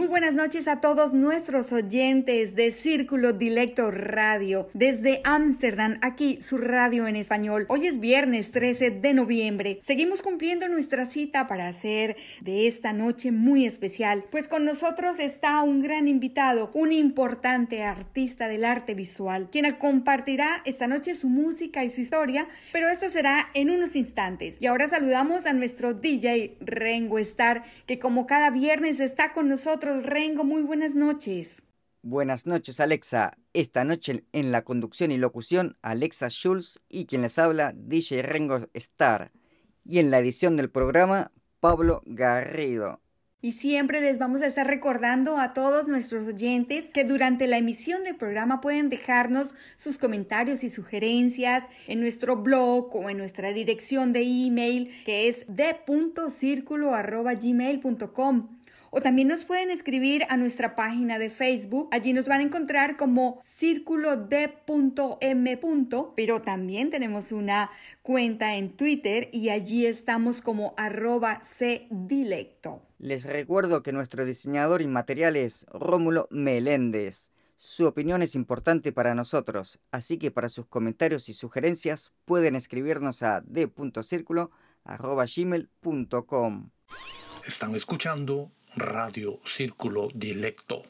Muy buenas noches a todos nuestros oyentes de Círculo Dilecto Radio desde Ámsterdam, aquí su radio en español. Hoy es viernes 13 de noviembre. Seguimos cumpliendo nuestra cita para hacer de esta noche muy especial, pues con nosotros está un gran invitado, un importante artista del arte visual, quien compartirá esta noche su música y su historia, pero esto será en unos instantes. Y ahora saludamos a nuestro DJ Rengo Star, que como cada viernes está con nosotros Rengo, muy buenas noches. Buenas noches, Alexa. Esta noche en la conducción y locución, Alexa Schulz y quien les habla, DJ Rengo Star. Y en la edición del programa, Pablo Garrido. Y siempre les vamos a estar recordando a todos nuestros oyentes que durante la emisión del programa pueden dejarnos sus comentarios y sugerencias en nuestro blog o en nuestra dirección de email que es de.circulo.gmail.com o también nos pueden escribir a nuestra página de Facebook. Allí nos van a encontrar como círculo de.m. Pero también tenemos una cuenta en Twitter y allí estamos como arroba cdilecto. Les recuerdo que nuestro diseñador inmaterial es Rómulo Meléndez. Su opinión es importante para nosotros, así que para sus comentarios y sugerencias pueden escribirnos a d.circulo.gmail.com. Están escuchando Radio Círculo Dilecto.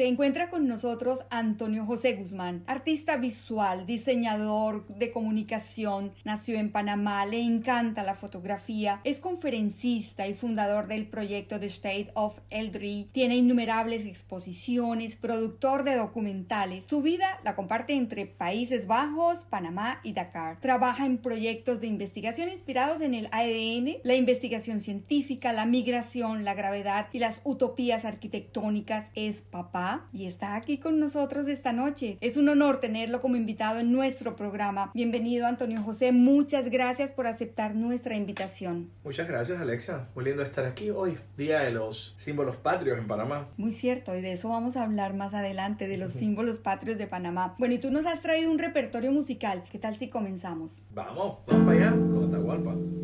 Se encuentra con nosotros Antonio José Guzmán, artista visual, diseñador de comunicación, nació en Panamá, le encanta la fotografía, es conferencista y fundador del proyecto The State of Eldry, tiene innumerables exposiciones, productor de documentales. Su vida la comparte entre Países Bajos, Panamá y Dakar. Trabaja en proyectos de investigación inspirados en el ADN, la investigación científica, la migración, la gravedad y las utopías arquitectónicas. Es papá y está aquí con nosotros esta noche. Es un honor tenerlo como invitado en nuestro programa. Bienvenido Antonio José, muchas gracias por aceptar nuestra invitación. Muchas gracias Alexa, muy lindo estar aquí hoy, Día de los Símbolos Patrios en Panamá. Muy cierto, y de eso vamos a hablar más adelante, de los símbolos patrios de Panamá. Bueno, y tú nos has traído un repertorio musical, ¿qué tal si comenzamos? Vamos, vamos para allá, con Atahualpa.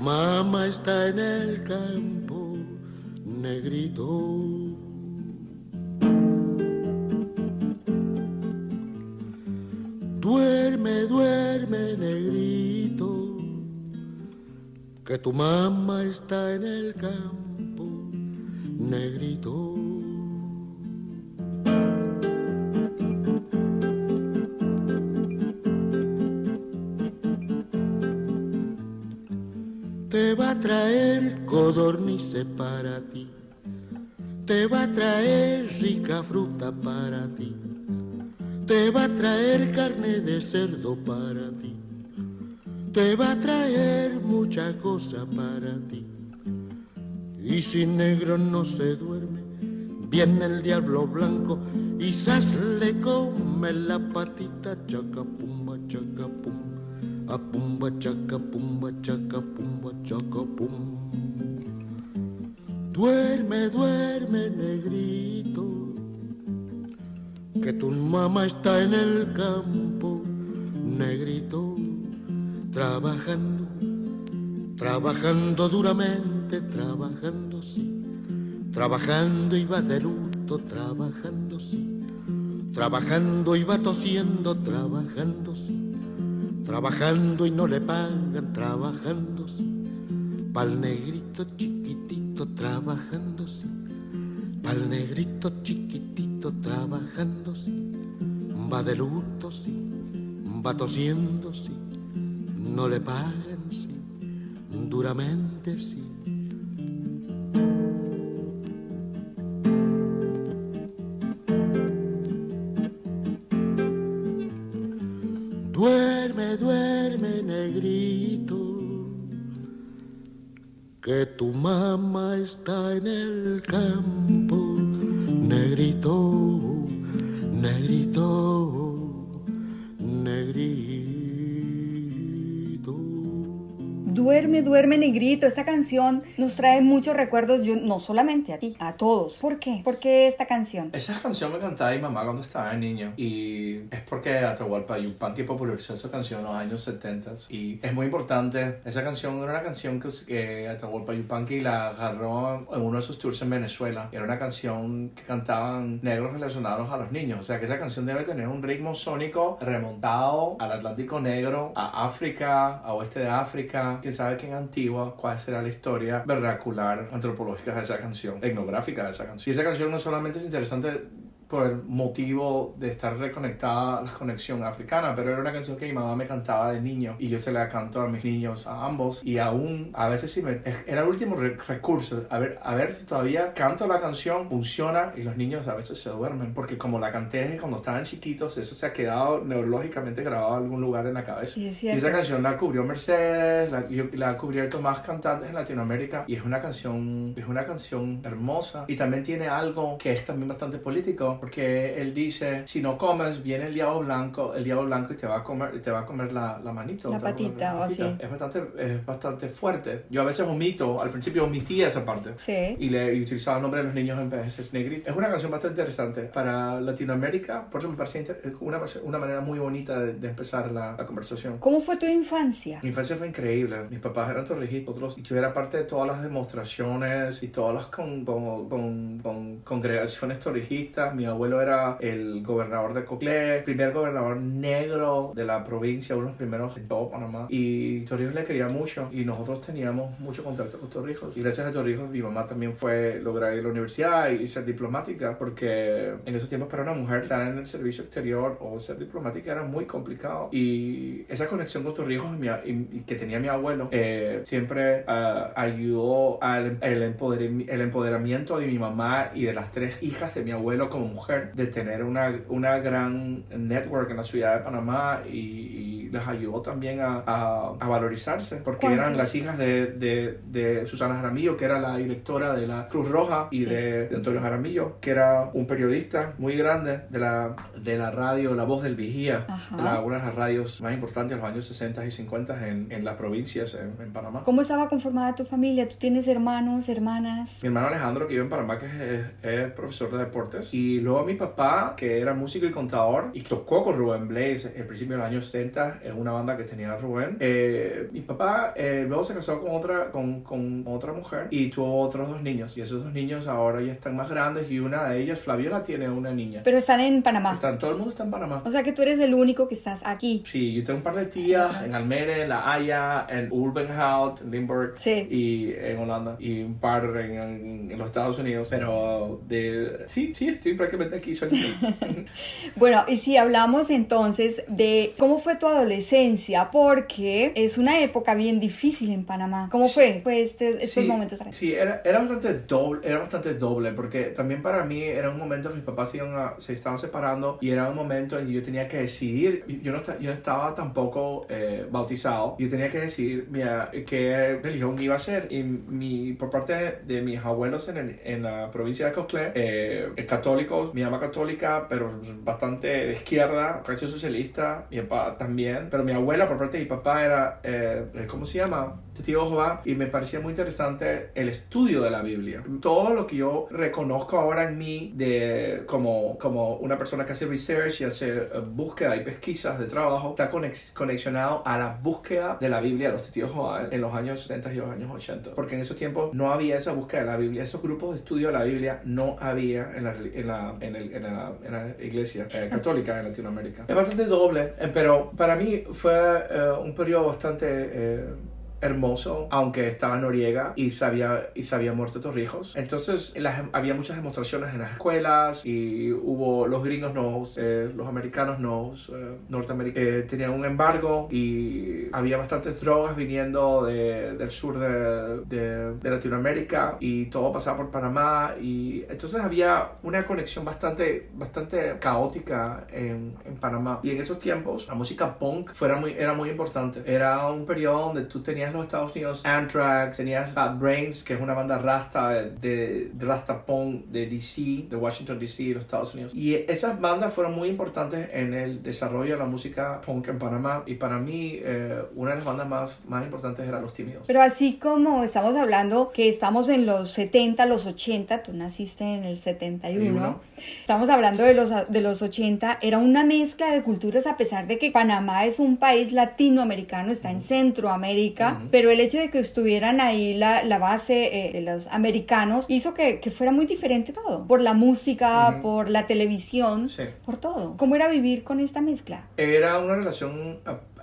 Tu mamá está en el campo, negrito. Duerme, duerme, negrito, que tu mamá está en el campo, negrito. Traer codornices para ti, te va a traer rica fruta para ti, te va a traer carne de cerdo para ti, te va a traer mucha cosa para ti. Y si negro no se duerme, viene el diablo blanco y sas le come la patita chacapumba chacapumba a pumba Duerme, duerme, negrito, que tu mamá está en el campo, negrito, trabajando, trabajando duramente, trabajando sí, trabajando y va de luto, trabajando sí, trabajando y va tosiendo, trabajando sí trabajando y no le pagan, trabajando pa'l negrito chiquitito trabajando pa'l negrito chiquitito trabajando va de luto, va tosiendo, sí, no le pagan, sí, duramente, sí. Que tu mamá está en el campo, negrito, Duerme, negrito. Esta canción nos trae muchos recuerdos, yo, no solamente a ti, a todos. ¿Por qué? ¿Por qué esta canción? Esa canción me cantaba mi mamá cuando estaba niño y es porque Atahualpa Yupanqui popularizó esa canción en los años 70 y es muy importante. Esa canción era una canción que, que Atahualpa Yupanqui la agarró en uno de sus tours en Venezuela. Era una canción que cantaban negros relacionados a los niños. O sea que esa canción debe tener un ritmo sónico remontado al Atlántico Negro, a África, a oeste de África quién sabe qué Antigua, cuál será la historia vernacular, antropológica de esa canción, etnográfica de esa canción. Y esa canción no solamente es interesante por el motivo de estar reconectada a la conexión africana, pero era una canción que mi mamá me cantaba de niño y yo se la canto a mis niños, a ambos, y aún a veces sí me, era el último recurso, a ver, a ver si todavía canto la canción, funciona y los niños a veces se duermen, porque como la canté cuando estaban chiquitos, eso se ha quedado neurológicamente grabado en algún lugar en la cabeza. Sí, es y esa canción la cubrió Mercedes, la, yo, la ha cubierto más cantantes en Latinoamérica y es una canción, es una canción hermosa y también tiene algo que es también bastante político porque él dice, si no comes, viene el diablo blanco, el diablo blanco y te va a comer, te va a comer la, la manito. La patita, o así. Es bastante, es bastante fuerte. Yo a veces omito, al principio omitía esa parte. Sí. Y le y utilizaba el nombre de los niños en vez de negrito. Es una canción bastante interesante para Latinoamérica, por eso me parece una, una manera muy bonita de, de empezar la, la, conversación. ¿Cómo fue tu infancia? Mi infancia fue increíble. Mis papás eran torrijistas, otros, yo era parte de todas las demostraciones y todas las con, con, con, con congregaciones torrijistas. Mi abuelo era el gobernador de Coclé, primer gobernador negro de la provincia, uno de los primeros en todo Panamá. Y Torrijos le quería mucho y nosotros teníamos mucho contacto con Torrijos. Y gracias a Torrijos mi mamá también fue lograr ir a la universidad y ser diplomática, porque en esos tiempos para una mujer estar en el servicio exterior o ser diplomática era muy complicado. Y esa conexión con Torrijos que tenía mi abuelo eh, siempre uh, ayudó al el, empoder, el empoderamiento de mi mamá y de las tres hijas de mi abuelo como mujer de tener una, una gran network en la ciudad de Panamá y, y les ayudó también a, a, a valorizarse porque ¿Cuántos? eran las hijas de, de, de, Susana Jaramillo que era la directora de la Cruz Roja y Sí. de, de Antonio Jaramillo que era un periodista muy grande de la, de la radio La Voz del Vigía de la- una de las radios más importantes de los años 60 y 50 en, en las provincias en, en Panamá ¿Cómo estaba conformada tu familia? ¿Tú tienes hermanos, hermanas? mi hermano Alejandro, que vive en Panamá, que es, es- es profesor de deportes. Y luego mi papá, que era músico y contador, y tocó con Rubén Blaze al principio de los años 60 en una banda que tenía Rubén. Eh, mi papá eh, luego se casó con otra, con, con otra mujer y tuvo otros dos niños. Y esos dos niños ahora ya están más grandes y una de ellas, Flaviola, tiene una niña. Pero están en Panamá. Están, todo el mundo está en Panamá. O sea que tú eres el único que estás aquí. Sí, yo tengo un par de tías en Almere, en La Haya, en Ulbenhout, en Limburg Sí. y en Holanda y un par en, en- en los Estados Unidos. Pero de sí, sí, estoy prácticamente aquí solito. Bueno, y si hablamos entonces de cómo fue tu adolescencia, porque es una época bien difícil en Panamá. ¿Cómo fue? Este, estos sí, momentos para? Sí, era, era bastante doble, era bastante doble, porque también para mí era un momento en que mis papás se, iban a- se estaban separando y era un momento en que yo tenía que decidir, yo no, yo estaba tampoco eh, bautizado, yo tenía que decidir mira, qué religión iba a ser y mi, por parte de, de mis abuelos en, el- en la provincia de Coclé, eh, mi mamá católica, pero bastante de izquierda, casi socialista, mi papá también, pero mi abuela por parte de mi papá era, eh, ¿cómo se llama? De Jehová y me parecía muy interesante el estudio de la Biblia. Todo lo que yo reconozco ahora en mí de como, como una persona que hace research y hace eh, búsqueda y pesquisas de trabajo está conex- conexionado a la búsqueda de la Biblia de los de Jehová en los años 70 y los años 80. Porque en esos tiempos no había esa búsqueda de la Biblia. Esos grupos de estudio de la Biblia no había en la, en la, en el- en la, en la iglesia eh, católica en Latinoamérica. Es bastante doble, eh, pero para mí fue eh, un periodo bastante eh, hermoso, aunque estaba Noriega y se había, y se había muerto Torrijos. Entonces había muchas demostraciones en las escuelas y hubo los gringos nos, eh, los americanos nos, eh, norteamericanos, tenían un embargo y había bastantes drogas viniendo de- del sur de, Latinoamérica y todo pasaba por Panamá y entonces había una conexión bastante, bastante caótica en, en Panamá y en esos tiempos la música punk fuera muy, era muy importante. Era un periodo donde tú tenías en los Estados Unidos Anthrax, tenías Bad Brains, que es una banda rasta de, de, de rasta punk de DC, de Washington DC, los Estados Unidos. Y esas bandas fueron muy importantes en el desarrollo de la música punk en Panamá. Y para mí, eh, una de las bandas más, más importantes era Los Tímidos. Pero así como estamos hablando que estamos en los 70, los 80, tú naciste en el 71, Uno. estamos hablando de los, de los 80, era una mezcla de culturas a pesar de que Panamá es un país latinoamericano, está en Centroamérica, Pero el hecho de que estuvieran ahí la, la base eh, de los americanos hizo que, que fuera muy diferente todo, por la música, por la televisión, Sí. por todo. ¿Cómo era vivir con esta mezcla? Era una relación,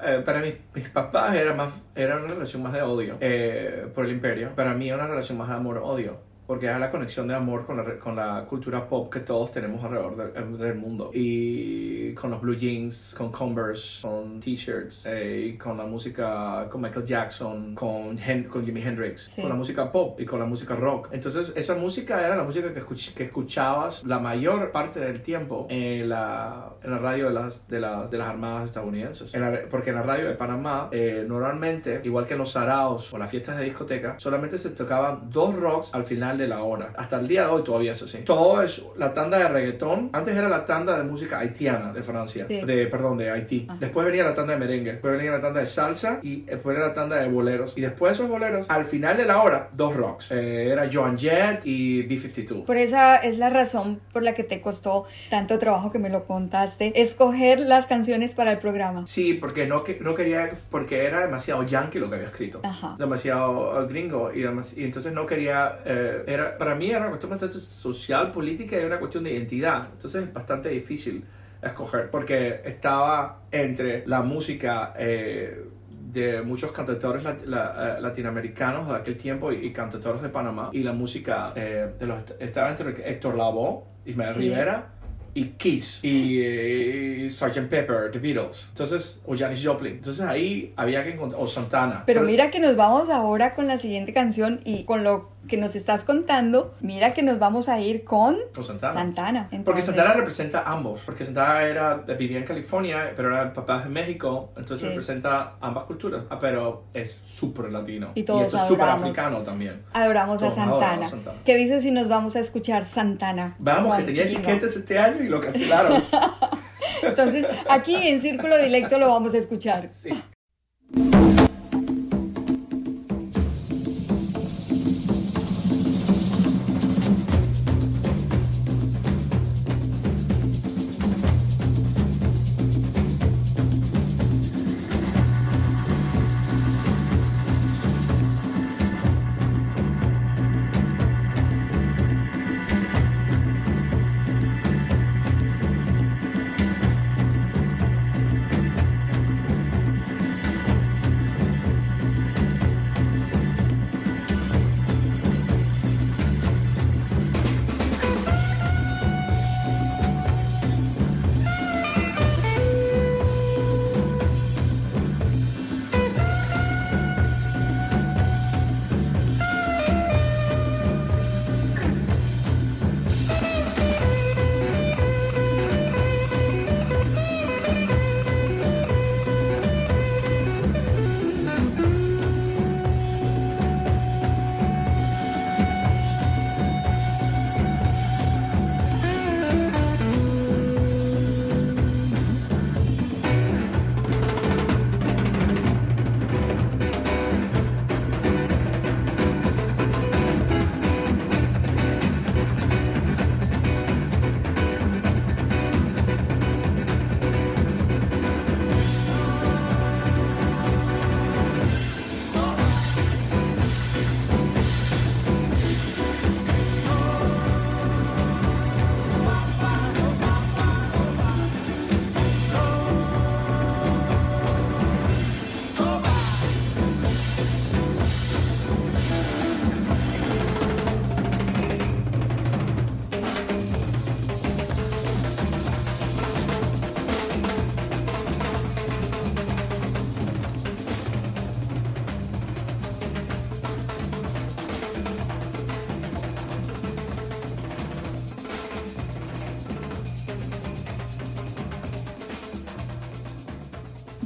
eh, para mis, mis papás era, más, era una relación más de odio eh, por el imperio. Para mí era una relación más de amor-odio. Porque era la conexión de amor con la, con la cultura pop que todos tenemos alrededor de- del mundo. Y con los blue jeans, con Converse, con t-shirts, eh, con la música, con Michael Jackson, con, Hen- con Jimi Hendrix, Sí. con la música pop y con la música rock. Entonces esa música era la música que, escuch- que escuchabas la mayor parte del tiempo en la, en la radio de las, de las, de las armadas estadounidenses. En la- porque en la radio de Panamá, eh, normalmente, igual que en los saraos o las fiestas de discoteca, solamente se tocaban dos rocks al final de la hora. Hasta el día de hoy todavía es así. Todo es la tanda de reggaetón. Antes era la tanda de música haitiana de Francia. Sí. De, perdón, de Haití. Ajá. Después venía la tanda de merengue. Después venía la tanda de salsa. Y después era la tanda de boleros. Y después de esos boleros, al final de la hora, dos rocks. Eh, era Joan Jett y B-52. Por esa es la razón por la que te costó tanto trabajo que me lo contaste, escoger las canciones para el programa. Sí, porque no, no quería, porque era demasiado yankee lo que había escrito. Ajá. Demasiado eh, gringo. Y, y entonces no quería, eh, era, para mí era una cuestión bastante social, política y una cuestión de identidad. Entonces es bastante difícil escoger, porque estaba entre la música... eh, de muchos cantautores lat- la- eh, latinoamericanos de aquel tiempo y, y cantautores de Panamá y la música eh, de los estaba entre Héctor Lavoe, Ismael Sí. Rivera y Kiss y, eh, Sgt. Pepper, The Beatles, entonces o Janis Joplin, entonces ahí había que encontrar o Santana. Pero mira que nos vamos ahora con la siguiente canción y con lo que nos estás contando, mira que nos vamos a ir con Con Santana. Santana. Porque Santana representa a ambos, porque Santana era, vivía en California, pero era papá de México, entonces Sí. representa ambas culturas, ah, pero es súper latino. Y todos esto es súper africano también. Adoramos a Santana. adoramos a Santana. ¿Qué dices si nos vamos a escuchar Santana? Vamos, que tenía Gino? etiquetes este año y lo cancelaron. Entonces, aquí en Círculo Directo lo vamos a escuchar. sí.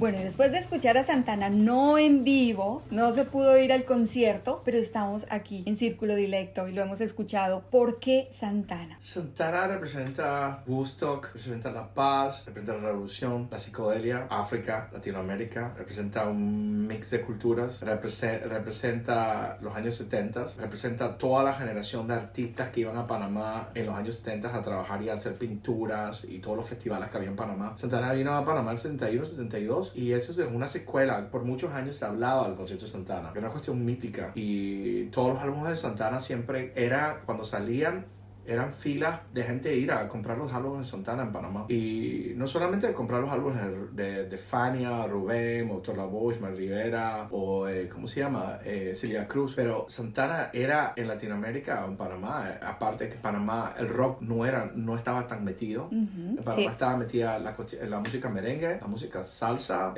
Bueno, después de escuchar a Santana no en vivo, no se pudo ir al concierto, pero estamos aquí en Círculo Dilecto y lo hemos escuchado. ¿Por qué Santana? Santana representa Woodstock, representa la paz, representa la revolución, la psicodelia, África, Latinoamérica, representa un mix de culturas, representa, representa los años 70, representa toda la generación de artistas que iban a Panamá en los años 70 a trabajar y a hacer pinturas y todos los festivales que había en Panamá. Santana vino a Panamá en 71, 72 y eso es una secuela. Por muchos años se hablaba del concierto de Santana, era una cuestión mítica y todos los álbumes de Santana siempre era cuando salían eran filas de gente ir a comprar los álbumes de Santana en Panamá. Y no solamente comprar los álbumes de, de, Fania, Rubén, Motor La Voz, Mar Rivera o, eh, ¿cómo se llama? Eh, Celia Cruz. Pero Santana era en Latinoamérica o en Panamá. Eh, aparte que Panamá el rock no, era, no estaba tan metido. en Panamá estaba metida la, la, música merengue, la música salsa,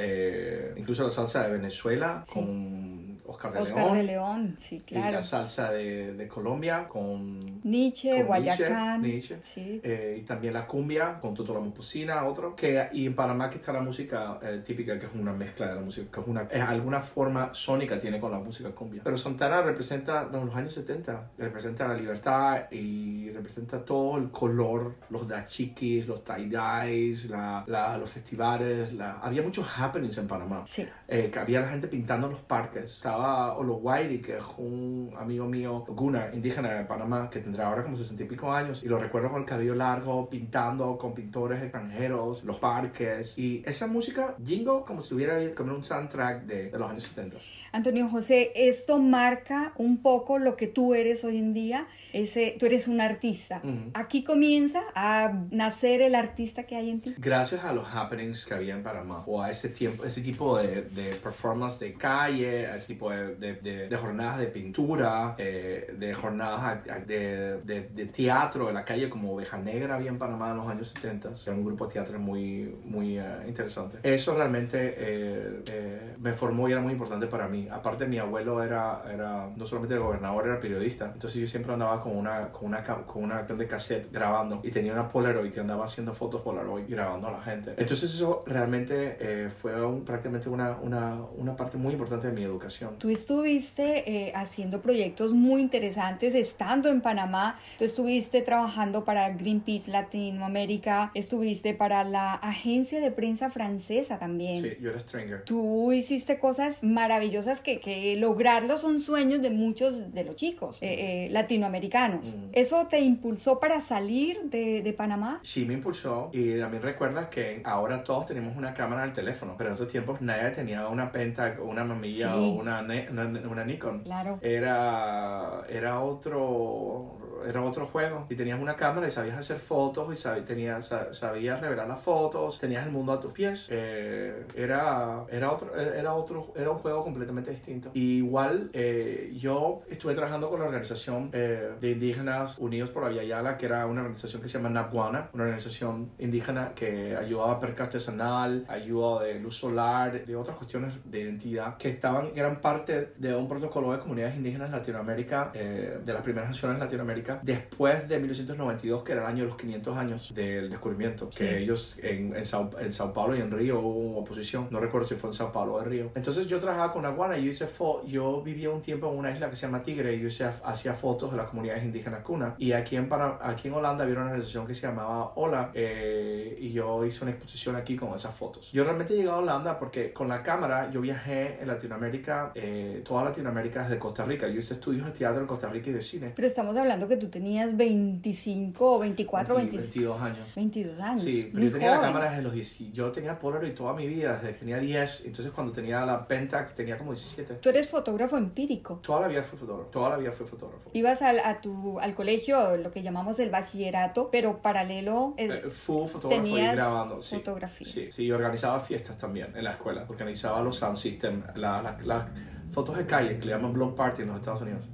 incluso la salsa de Venezuela con Oscar de Oscar León. de León, sí, claro. Y la salsa de, de Colombia con... Nietzsche, Guayacán. Nietzsche, sí. eh, y también la cumbia con Toto la Mupusina, otro. Que, y en Panamá que está la música eh, típica, que es una mezcla de la música, que es una, es alguna forma sónica tiene con la música cumbia. Pero Santana representa, en los años 70, representa la libertad y representa todo el color, los dachikis, los tie-dyes, la, la, los festivales. La, había muchos happenings en Panamá. Sí. Eh, que había la gente pintando los parques. Estaba Olo Whitey, que es un amigo mío, Guna, indígena de Panamá, que tendrá ahora como 60 y pico años. Y lo recuerdo con el cabello largo, pintando con pintores extranjeros, los parques. Y esa música, jingo, como si hubiera como un soundtrack de, de los años 70. Antonio José, esto marca un poco lo que tú eres hoy en día. Ese, tú eres un artista. Uh -huh. Aquí comienza a nacer el artista que hay en ti. Gracias a los happenings que había en Panamá, o a ese, tiempo, ese tipo de, de performance de calle, a ese tipo de, de, de jornadas de pintura, eh, de jornadas de, de, teatro en la calle, como Oveja Negra había en Panamá en los años 70. Era un grupo de teatro muy, muy uh, interesante. Eso realmente eh, eh, me formó y era muy importante para mí. Aparte, mi abuelo era, era no solamente el gobernador, era periodista. Entonces yo siempre andaba con una, con una, con una de cassette grabando y tenía una Polaroid y andaba haciendo fotos Polaroid y grabando a la gente. Entonces eso realmente eh, fue un, prácticamente una, una, una, parte muy importante de mi educación. Tú estuviste eh, haciendo proyectos muy interesantes estando en Panamá. Tú estuviste trabajando para Greenpeace Latinoamérica. Estuviste para la agencia de prensa francesa también. Sí, yo era Stringer. Tú hiciste cosas maravillosas que, que lograrlo son sueños de muchos de los chicos eh, eh, latinoamericanos. Mm. ¿Eso te impulsó para salir de, de, Panamá? Sí, me impulsó. Y también recuerda que ahora todos tenemos una cámara al teléfono, pero en esos tiempos nadie tenía una Pentax, una mamilla sí. o una, una, una, Nikon. Claro. Era, era otro era otro juego. Si tenías una cámara y sabías hacer fotos y sabías, tenías, sabías revelar las fotos, tenías el mundo a tus pies, eh, era, era, otro, era, otro, era un juego completamente distinto. Y igual eh, yo estuve trabajando con la organización eh, de indígenas unidos por Aviala, que era una organización que se llama Napuana, una organización indígena que ayudaba a pesca artesanal, ayuda de luz solar, de otras cuestiones de identidad, que estaban, eran parte de un protocolo de comunidades indígenas en Latinoamérica, de las primeras naciones Latinoamérica, después de 1892, que era el año de los 500 años del descubrimiento, sí. que ellos en, en, Sao, en Sao Paulo y en Río hubo oposición, no recuerdo si fue en Sao Paulo o en Río. Entonces yo trabajaba con Aguana y yo hice yo vivía un tiempo en una isla que se llama Tigre y yo hice, hacía fotos de las comunidades indígenas cuna. Y aquí en, aquí en Holanda había una organización que se llamaba Hola eh, y yo hice una exposición aquí con esas fotos. Yo realmente llegué a Holanda porque con la cámara yo viajé en Latinoamérica, eh, toda Latinoamérica desde Costa Rica. Yo hice estudios de teatro en Costa Rica y de cine. Pero estamos hablando que tú tenías 25 o 24, 20, 22 años. 22 años. Sí, pero Muy yo tenía joven. la cámara desde los 10. Yo tenía Polaroid toda mi vida, desde que tenía 10. Entonces cuando tenía la Pentax tenía como 17. Tú eres fotógrafo empírico. Toda la vida fui fotógrafo. Toda la vida fui fotógrafo. Ibas al, a tu, al colegio, lo que llamamos el bachillerato, pero paralelo. Eh, fui fotógrafo y grabando. Sí, fotografía. Sí, sí, yo organizaba fiestas también en la escuela. Organizaba los sound system, las la, la, fotos de calle que le llaman block party en los Estados Unidos.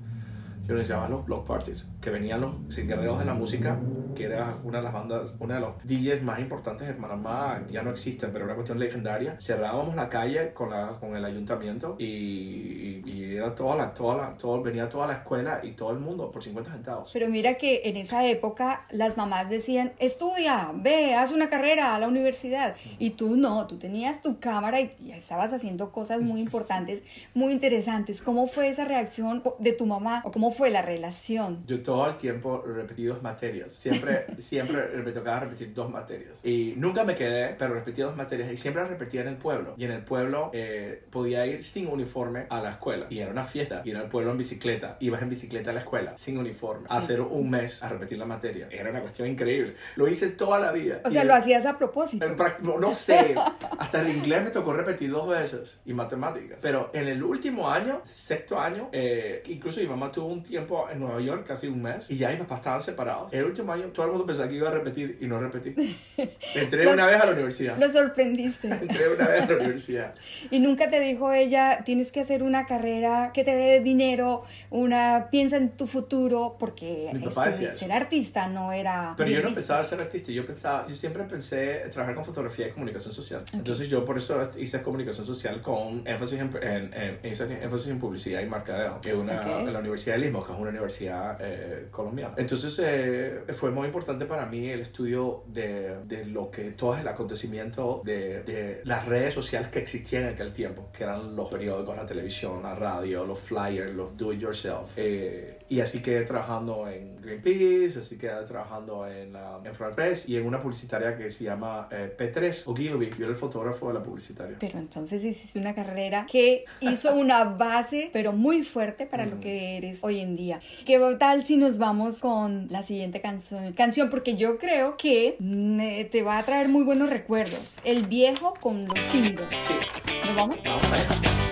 y organizaba los block parties, que venían los guerreros de la música, que era una de las bandas, una de los DJs más importantes de Panamá, ya no existen, pero era una cuestión legendaria. Cerrábamos la calle con, la, con el ayuntamiento y, y, era toda la, toda la, todo, venía toda la escuela y todo el mundo por 50 centavos. Pero mira que en esa época las mamás decían, estudia, ve, haz una carrera a la universidad. Y tú no, tú tenías tu cámara y, y estabas haciendo cosas muy importantes, muy interesantes. ¿Cómo fue esa reacción de tu mamá o cómo fue la relación? Yo todo el tiempo repetí dos materias. Siempre, siempre me tocaba repetir dos materias. Y nunca me quedé, pero repetí dos materias y siempre las repetía en el pueblo. Y en el pueblo eh, podía ir sin uniforme a la escuela. Y era una fiesta. Y en el pueblo en bicicleta. Ibas en bicicleta a la escuela, sin uniforme. Hacer un mes a repetir la materia. Era una cuestión increíble. Lo hice toda la vida. O sea, lo hacías a propósito. No, no sé. Hasta el inglés me tocó repetir dos veces. Y matemáticas. Pero en el último año, sexto año, eh, incluso mi mamá tuvo un tiempo en Nueva York, casi un mes. Y ya mis papás estaban separados. El último año, todo el mundo pensaba que iba a repetir y no repetí. Entré una vez a la universidad. Lo sorprendiste. Entré una vez a la universidad. y nunca te dijo ella, tienes que hacer una carrera que te dé dinero, una piensa en tu futuro, porque Mi papá decía ser artista no era. Pero yo no pensaba ser artista, yo pensaba, yo siempre pensé trabajar con fotografía y comunicación social. Entonces yo por eso hice comunicación social con énfasis en, en, en, énfasis en publicidad y mercadeo, que es una en la Universidad de Lima, que es una universidad eh, colombiana. Entonces eh, fue muy importante para mí el estudio de, de lo que todo el acontecimiento de, de, las redes sociales que existían en aquel tiempo, que eran los periódicos, la televisión, la radio, los flyers, los do it yourself. Eh, y así quedé trabajando en Greenpeace, así quedé trabajando en, la, en Front Press y en una publicitaria que se llama eh, P3 Ogilvy. Yo era el fotógrafo de la publicitaria. Pero entonces hiciste una carrera que hizo una base, pero muy fuerte para lo que eres hoy en día. ¿Qué tal si nos vamos con la siguiente canción? Canción, porque yo creo que te va a traer muy buenos recuerdos. El viejo con los tímidos. Sí. ¿Nos vamos? Vamos allá.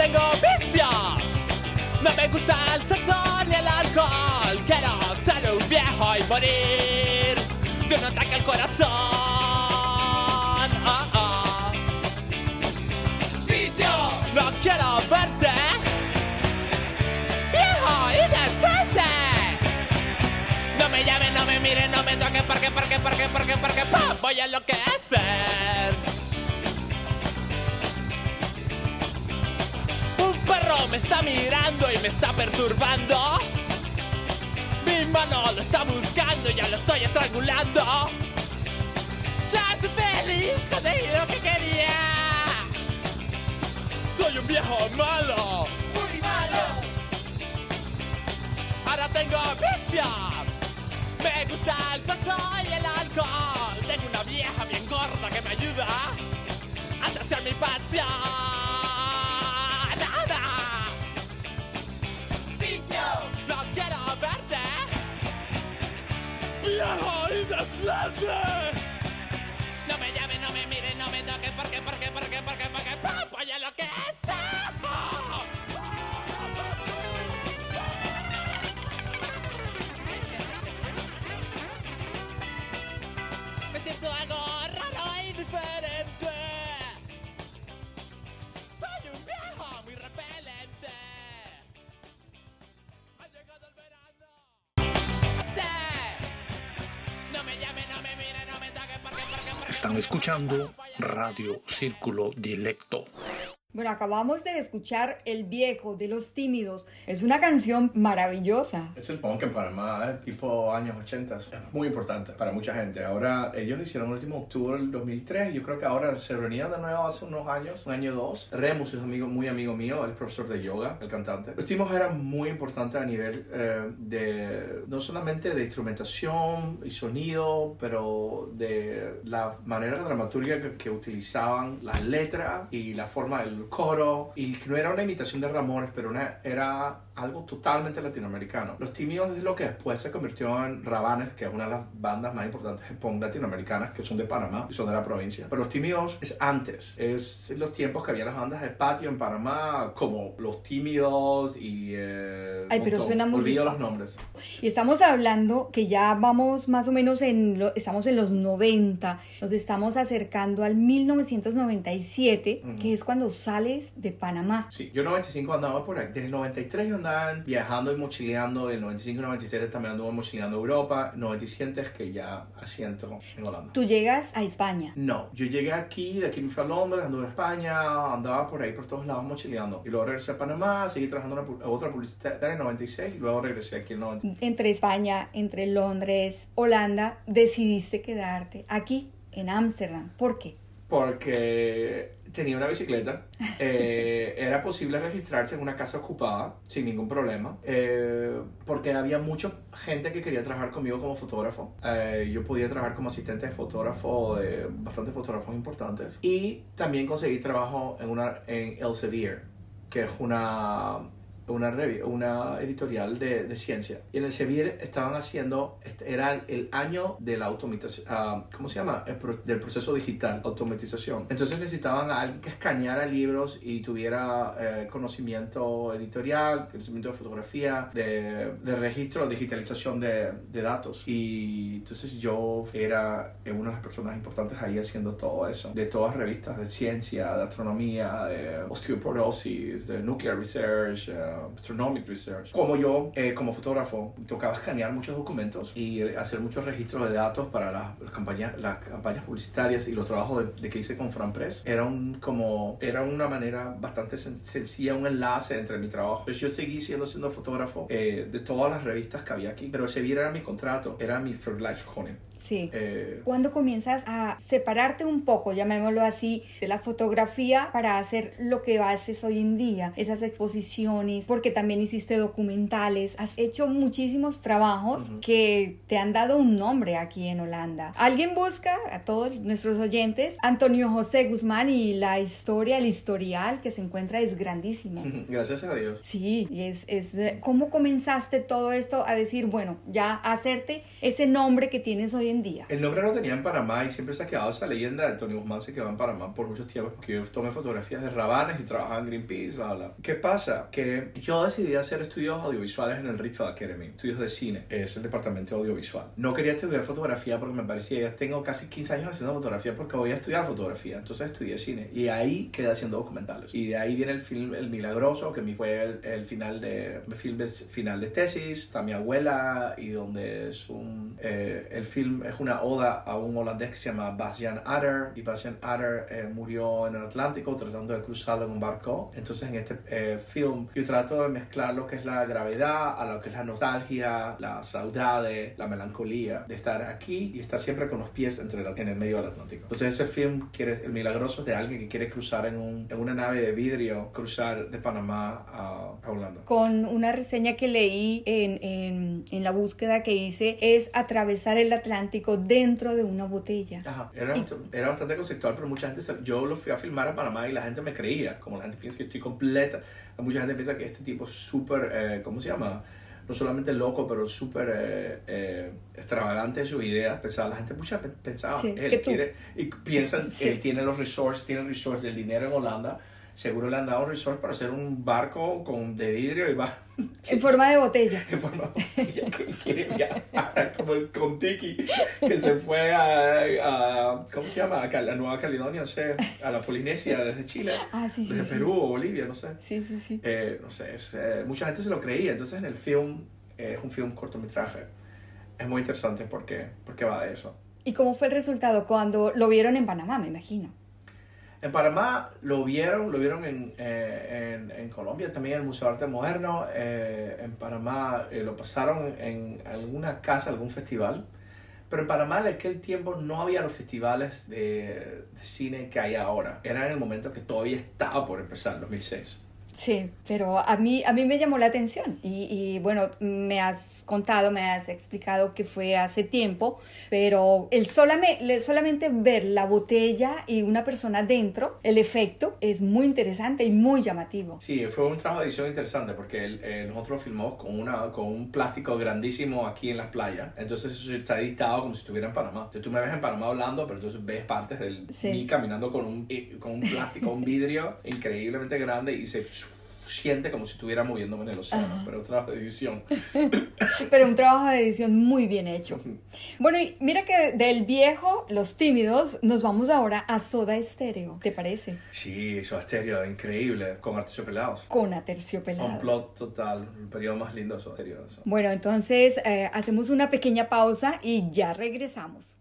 Tengo vicios. No me gusta el sexo ni el alcohol. Quiero ser un viejo y morir de un ataque al corazón. Ah, ah. Vicio, no quiero verte. Viejo y decente. No me llamen, no me miren, no me toquen, porque, porque, porque, porque, porque, voy a enloquecer. Está mirando y me está perturbando. Mi mano lo está buscando, ya lo estoy estrangulando. Ya estoy feliz, conseguí lo que quería. Soy un viejo malo. Muy malo. Ahora tengo vicios. Me gusta el sexo y el alcohol. Tengo una vieja bien gorda que me ayuda a saciar mi pasión. Viejo indecente. No me llamen, no me miren, no me toquen, porque, porque, porque, porque, porque, pa, voy a lo que es. Me escuchando Radio Círculo Dilecto. Bueno, acabamos de escuchar El Viejo de los Tímidos. Es una canción maravillosa. Es el punk en Panamá, ¿eh? tipo años 80. Es muy importante para mucha gente. Ahora, ellos hicieron el último tour en el 2003. Yo creo que ahora se reunieron de nuevo hace unos años, un año o dos. Remus es amigo, muy amigo mío, él es profesor de yoga, el cantante. Los Tímidos eran muy importantes a nivel eh, de, no solamente de instrumentación y sonido, pero de la manera dramaturgia que, que utilizaban las letras y la forma del coro y que no era una imitación de Ramones, pero era algo totalmente latinoamericano. Los Tímidos es lo que después se convirtió en Rabanes, que es una de las bandas más importantes de punk latinoamericanas, que son de Panamá y son de la provincia. Pero Los Tímidos es antes, es los tiempos que había las bandas de patio en Panamá, como Los Tímidos y... Eh, Ay, pero suena muy Olvido los nombres. Y estamos hablando que ya vamos más o menos en, lo- estamos en los 90, nos estamos acercando al 1997, que es cuando sales de Panamá. Sí, yo en 95 andaba por ahí. Desde el 93 yo andaba viajando y mochileando. El 95 y 97 también anduve mochileando Europa. 97 es que ya asiento en Holanda. Tú llegas a España. No, yo llegué aquí, de aquí me fui a Londres, anduve en España, andaba por ahí por todos lados mochileando. Y luego regresé a Panamá, seguí trabajando en otra publicidad en el 96 y luego regresé aquí en el 90. Entre España, entre Londres, Holanda, decidiste quedarte aquí, en Ámsterdam. ¿Por qué? Porque tenía una bicicleta, eh, era posible registrarse en una casa ocupada sin ningún problema, eh, porque había mucha gente que quería trabajar conmigo como fotógrafo. Eh, yo podía trabajar como asistente de fotógrafo de bastantes fotógrafos importantes y también conseguí trabajo en, una, en Elsevier, que es una una, una editorial de, de ciencia. Y en el Sevier estaban haciendo, este, era el, año de la automatización, ah, ¿cómo se llama? Pro- del proceso digital, automatización. Entonces necesitaban a alguien que escaneara libros y tuviera eh, conocimiento editorial, conocimiento de fotografía, de, de registro, digitalización de, de datos. Y entonces yo era una de las personas importantes ahí haciendo todo eso, de todas revistas de ciencia, de astronomía, de osteoporosis, de nuclear research, astronomic research. Como yo, eh, como fotógrafo, tocaba escanear muchos documentos y eh, hacer muchos registros de datos para las, campañas, las campañas publicitarias y los trabajos de, de que hice con FranPress. Era, un, como, era una manera bastante sen- sencilla, un enlace entre mi trabajo. Entonces yo seguí siendo, siendo fotógrafo eh, de todas las revistas que había aquí, pero ese era mi contrato, era mi Life Conin. Sí. Eh, ¿Cuándo comienzas a separarte un poco, llamémoslo así, de la fotografía para hacer lo que haces hoy en día? Esas exposiciones, porque también hiciste documentales, has hecho muchísimos trabajos que te han dado un nombre aquí en Holanda. Alguien busca a todos nuestros oyentes Antonio José Guzmán y la historia, el historial que se encuentra es grandísimo. gracias a Dios. Sí, y es, es eh, cómo comenzaste todo esto a decir, bueno, ya hacerte ese nombre que tienes hoy en día. El nombre lo tenía en Panamá y siempre se ha quedado esa leyenda de Tony Guzmán se quedó en Panamá por muchos tiempos porque yo tomé fotografías de rabanes y trabajaba en Greenpeace, bla, bla. ¿Qué pasa? Que yo decidí hacer estudios audiovisuales en el Richfield Academy, estudios de cine, es el departamento de audiovisual. No quería estudiar fotografía porque me parecía, ya tengo casi 15 años haciendo fotografía porque voy a estudiar fotografía, entonces estudié cine y ahí quedé haciendo documentales. Y de ahí viene el film El Milagroso, que mi fue el, el final de el film de- final de tesis, está mi abuela y donde es un eh, el film es una oda a un holandés que se llama Bastian Adder y Bastian Adder eh, murió en el Atlántico tratando de cruzarlo en un barco. Entonces en este eh, film yo trato de mezclar lo que es la gravedad a lo que es la nostalgia, la saudade, la melancolía de estar aquí y estar siempre con los pies entre la- en el medio del Atlántico. Entonces ese film quiere el milagroso es de alguien que quiere cruzar en, un- en una nave de vidrio, cruzar de Panamá a, a Holanda. Con una reseña que leí en, en, en la búsqueda que hice, es atravesar el Atlántico dentro de una botella. Ajá, era, era bastante conceptual, pero mucha gente, yo lo fui a filmar a Panamá y la gente me creía, como la gente piensa que estoy completa, mucha gente piensa que este tipo es súper, eh, ¿cómo se llama? No solamente loco, pero súper eh, eh, extravagante en sus ideas. Pensaba, la gente mucha pe- pensaba, Sí, él que tú. quiere, y piensan, Sí. él tiene los resorts, tiene resorts del dinero en Holanda, seguro le han dado un resort para hacer un barco con, de vidrio y va En forma de botella. en forma de botella que quiere viajar, como el Contiki que se fue a, a- ¿cómo se llama? A Cal- a Nueva Caledonia, no sé, a la Polinesia desde Chile, Ah, sí, sí. desde sí. Perú o Bolivia, no sé. Sí, sí, sí. Eh, no sé, es, eh, mucha gente se lo creía, entonces en el film, eh, es un film cortometraje, es muy interesante porque, porque va de eso. ¿Y cómo fue el resultado cuando lo vieron en Panamá, me imagino? En Panamá lo vieron, lo vieron en, eh, en, en Colombia también, en el Museo de Arte Moderno. eh, en Panamá eh, lo pasaron en alguna casa, algún festival. Pero en Panamá en aquel tiempo no había los festivales de, de cine que hay ahora. Era en el momento que todavía estaba por empezar, 2006. Sí, pero a mí, a mí me llamó la atención y, y, bueno, me has contado, me has explicado que fue hace tiempo, pero el solamente, solamente ver la botella y una persona dentro, el efecto es muy interesante y muy llamativo. Sí, fue un trabajo de edición interesante porque el- eh, nosotros lo filmamos con, una, con un plástico grandísimo aquí en las playas. Entonces eso está editado como si estuviera en Panamá. Entonces tú me ves en Panamá hablando, pero entonces ves partes de Sí. mí caminando con un, eh, con un plástico, un vidrio increíblemente grande y se siente como si estuviera moviéndome en el océano. Ajá. Pero un trabajo de edición. Pero un trabajo de edición muy bien hecho. Bueno, y mira que del viejo, Los Tímidos, nos vamos ahora a Soda Estéreo, ¿te parece? Sí, es estéreo, increíble, con artichopelados. Con Aterciopelados. Un plot total, el periodo más lindo de su estéreo. Bueno, entonces eh, hacemos una pequeña pausa y ya regresamos.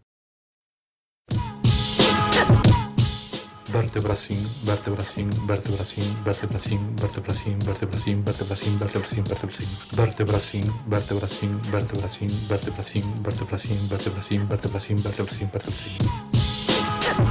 Vertebracín, vertebracín, vertebracín, vertebracín, vertebracín, vertebracín, vertebracín, vertebracín, vertebracín, vertebracín, vertebracín, vertebracín, vertebracín, vertebracín, vertebracín, vertebracín, vertebracín, vertebracín.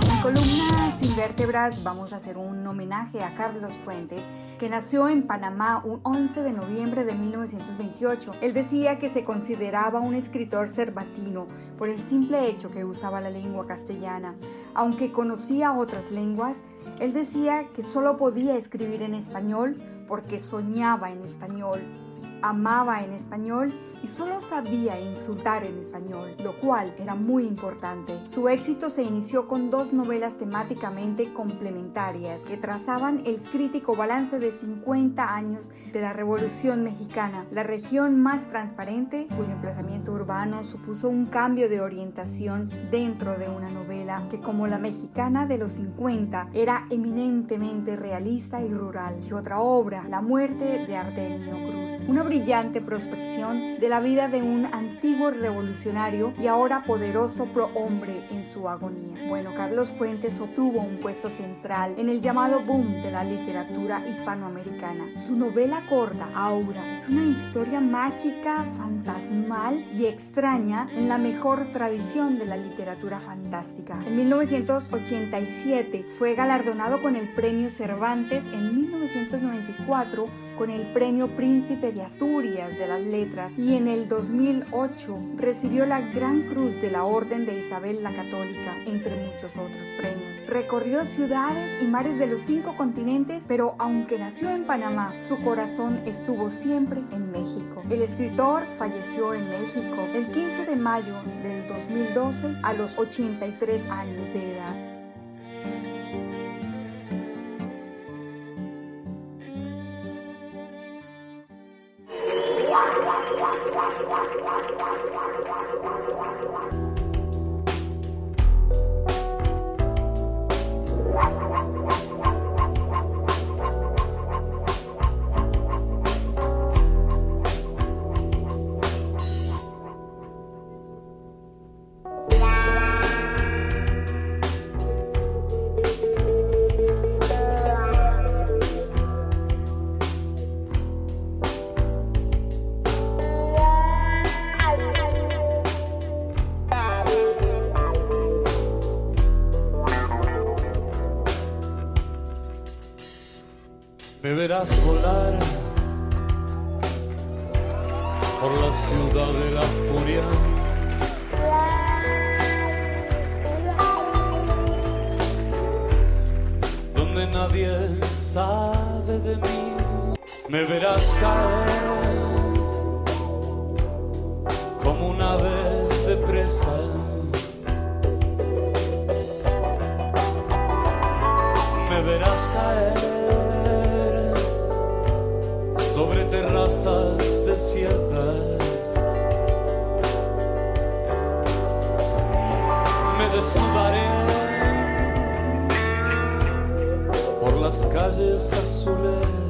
En columna Sin Vértebras vamos a hacer un homenaje a Carlos Fuentes, que nació en Panamá un 11 de noviembre de 1928. Él decía que se consideraba un escritor cervatino por el simple hecho que usaba la lengua castellana. Aunque conocía otras lenguas, él decía que solo podía escribir en español porque soñaba en español, amaba en español y solo sabía insultar en español, lo cual era muy importante. Su éxito se inició con dos novelas temáticamente complementarias que trazaban el crítico balance de 50 años de la Revolución Mexicana, la región más transparente, cuyo emplazamiento urbano supuso un cambio de orientación dentro de una novela que como la mexicana de los 50 era eminentemente realista y rural. Y otra obra, La muerte de Ardenio Cruz, una brillante prospección de la vida de un antiguo revolucionario y ahora poderoso prohombre en su agonía. Bueno, Carlos Fuentes obtuvo un puesto central en el llamado boom de la literatura hispanoamericana. Su novela corta, Aura, es una historia mágica, fantasmal y extraña en la mejor tradición de la literatura fantástica. En 1987 fue galardonado con el Premio Cervantes, en 1994 con el Premio Príncipe de Asturias de las Letras y en el 2008 recibió la Gran Cruz de la Orden de Isabel la Católica, entre muchos otros premios. Recorrió ciudades y mares de los cinco continentes, pero aunque nació en Panamá, su corazón estuvo siempre en México. El escritor falleció en México el 15 de mayo del 2012 a los 83 años de edad. Desnudaré por las calles azules.